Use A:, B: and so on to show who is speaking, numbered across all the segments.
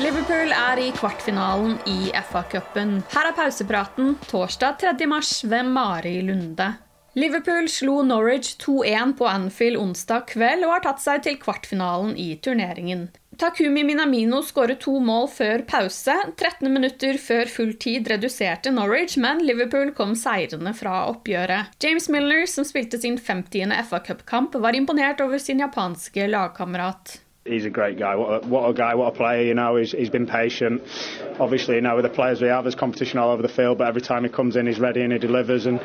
A: Liverpool er i kvartfinalen i FA-cupen. Her er pausepraten torsdag 3. mars ved Mari Lunde. Liverpool slo Norwich 2-1 på Anfield onsdag kveld og har tatt seg til kvartfinalen i turneringen. Takumi Minamino skåret to mål før pause. 13 minutter før full tid reduserte Norwich, men Liverpool kom seirende fra oppgjøret. James Milner, som spilte sin 50. FA-cupkamp, var imponert over sin japanske lagkamerat.
B: He's a great guy. What a, what a guy, what a player. You know, he's, he's been patient. Obviously, you know, with the players we have, there's competition all over the field, but every time he comes in, he's ready and he delivers. And,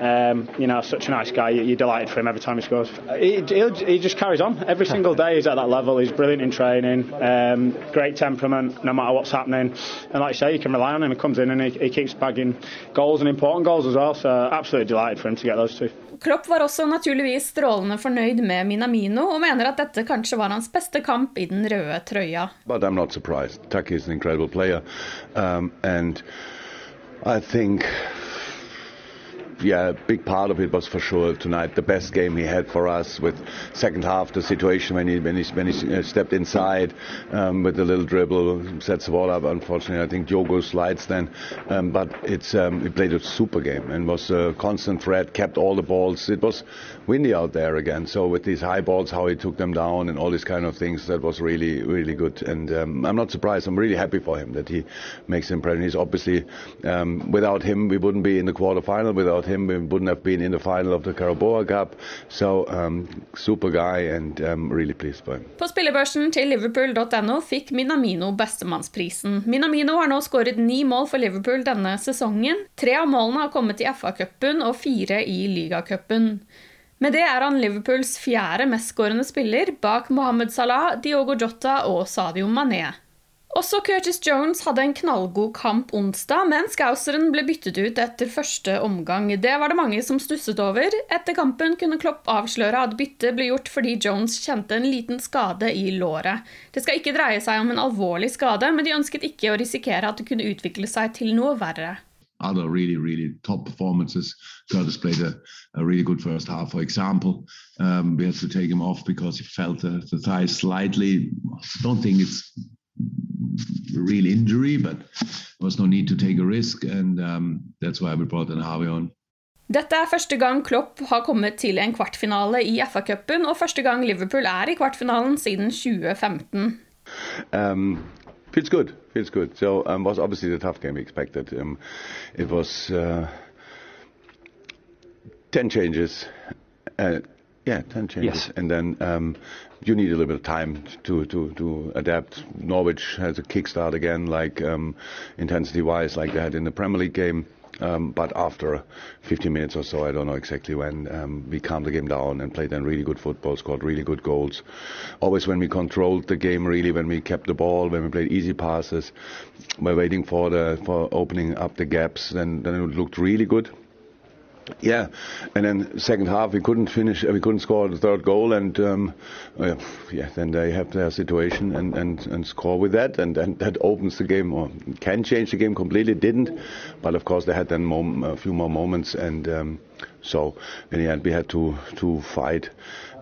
B: um, you know, such a nice guy. You're delighted for him every time he scores. He, he just carries on. Every single day he's at that level. He's brilliant in training, um, great temperament, no matter what's happening. And like you say, you can rely on him. He comes in and he, he keeps bagging goals and important goals as well. So, absolutely delighted for him to get those two.
A: Klopp var også naturligvis strålende fornøyd med Minamino, og mener at dette kanskje var hans beste kamp i den røde trøya.
C: Taki is an incredible player, um, and I think. Yeah, a big part of it was for sure tonight the best game he had for us. With second half, the situation when he when he when he uh, stepped inside um, with a little dribble, sets the ball up. Unfortunately, I think Diogo slides then, um, but it's um, he played a super game and was a constant threat. Kept all the balls. It was windy out there again. So with these high balls, how he took them down and all these kind of things, that was really really good. And um, I'm not surprised. I'm really happy for him that he makes an impression. He's obviously um, without him we wouldn't be in the quarterfinal. Without him we wouldn't have been in the final of the Carabao Cup. So um, super guy and um, really pleased by him.
A: På spillebørsen til liverpool.no fikk Minamino bestemannsprisen. Minamino har nå skåret ni mål for Liverpool denne sesongen. Tre av målene har kommet i FA-cupen og fire i ligacupen. Med det er han Liverpools fjerde mestskårende spiller, bak Mohammed Salah, Diogo Jota og Sadio Mané. Også Curtis Jones hadde en knallgod kamp onsdag, men Scouseren ble byttet ut etter første omgang. Det var det mange som stusset over. Etter kampen kunne Klopp avsløre at byttet ble gjort fordi Jones kjente en liten skade i låret. Det skal ikke dreie seg om en alvorlig skade, men de ønsket ikke å risikere at det kunne utvikle seg til noe verre.
D: other really, really top performances. Curtis played a, a really good first half. For example, um, we had to take him off because he felt the, the thigh slightly. I don't think it's real injury, but there was no need to take a risk, and um, that's why we brought in Harvey on.
A: Dette er første gang Klopp har kommet til en kvartfinale i FA-cupen, og første gang Liverpool er i kvartfinalen siden 2015.
C: Um, feels good. Feels good. So um, was obviously the tough game we expected. Um, it was uh, ten changes. Uh, yeah, ten changes,
E: Yes.
C: and then um, you need a little bit of time to to to adapt. Norwich has a kickstart again, like um, intensity-wise, like they had in the Premier League game. Um, but after 15 minutes or so, I don't know exactly when, um, we calmed the game down and played then really good football, scored really good goals. Always when we controlled the game really, when we kept the ball, when we played easy passes, by waiting for the for opening up the gaps, then then it looked really good. Yeah, and then second half we couldn't finish, we couldn't score the third goal, and um, uh, yeah, then they have their situation and, and, and score with that, and, and that opens the game or can change the game completely. Didn't, but of course they had then mom- a few more moments, and um, so in the end we had to to fight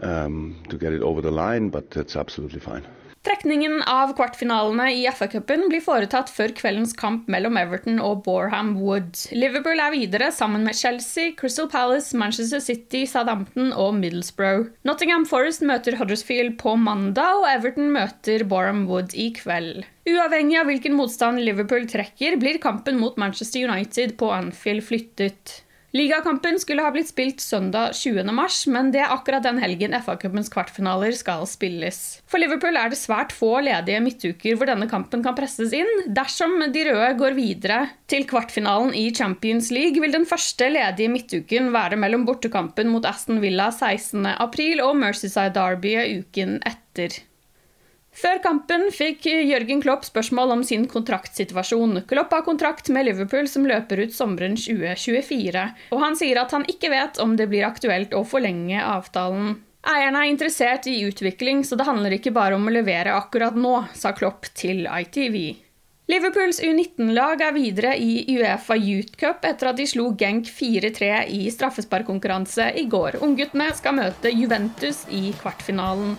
C: um, to get it over the line, but that's absolutely fine.
A: Trekningen av kvartfinalene i FA-cupen blir foretatt før kveldens kamp mellom Everton og Borham Wood. Liverpool er videre sammen med Chelsea, Crystal Palace, Manchester City, Southampton og Middlesbrough. Nottingham Forest møter Huddersfield på mandag, og Everton møter Borham Wood i kveld. Uavhengig av hvilken motstand Liverpool trekker, blir kampen mot Manchester United på Anfield flyttet. Ligakampen skulle ha blitt spilt søndag 20. mars, men det er akkurat den helgen FA-cupens kvartfinaler skal spilles. For Liverpool er det svært få ledige midtuker hvor denne kampen kan presses inn. Dersom de røde går videre til kvartfinalen i Champions League, vil den første ledige midtuken være mellom bortekampen mot Aston Villa 16.4 og Mercyside Derby uken etter. Før kampen fikk Jørgen Klopp spørsmål om sin kontraktsituasjon. Klopp har kontrakt med Liverpool som løper ut sommeren 2024, og han sier at han ikke vet om det blir aktuelt å forlenge avtalen. Eierne er interessert i utvikling, så det handler ikke bare om å levere akkurat nå, sa Klopp til ITV. Liverpools U19-lag er videre i Uefa Youth Cup etter at de slo Genk 4-3 i straffesparkkonkurranse i går. Ungguttene skal møte Juventus i kvartfinalen.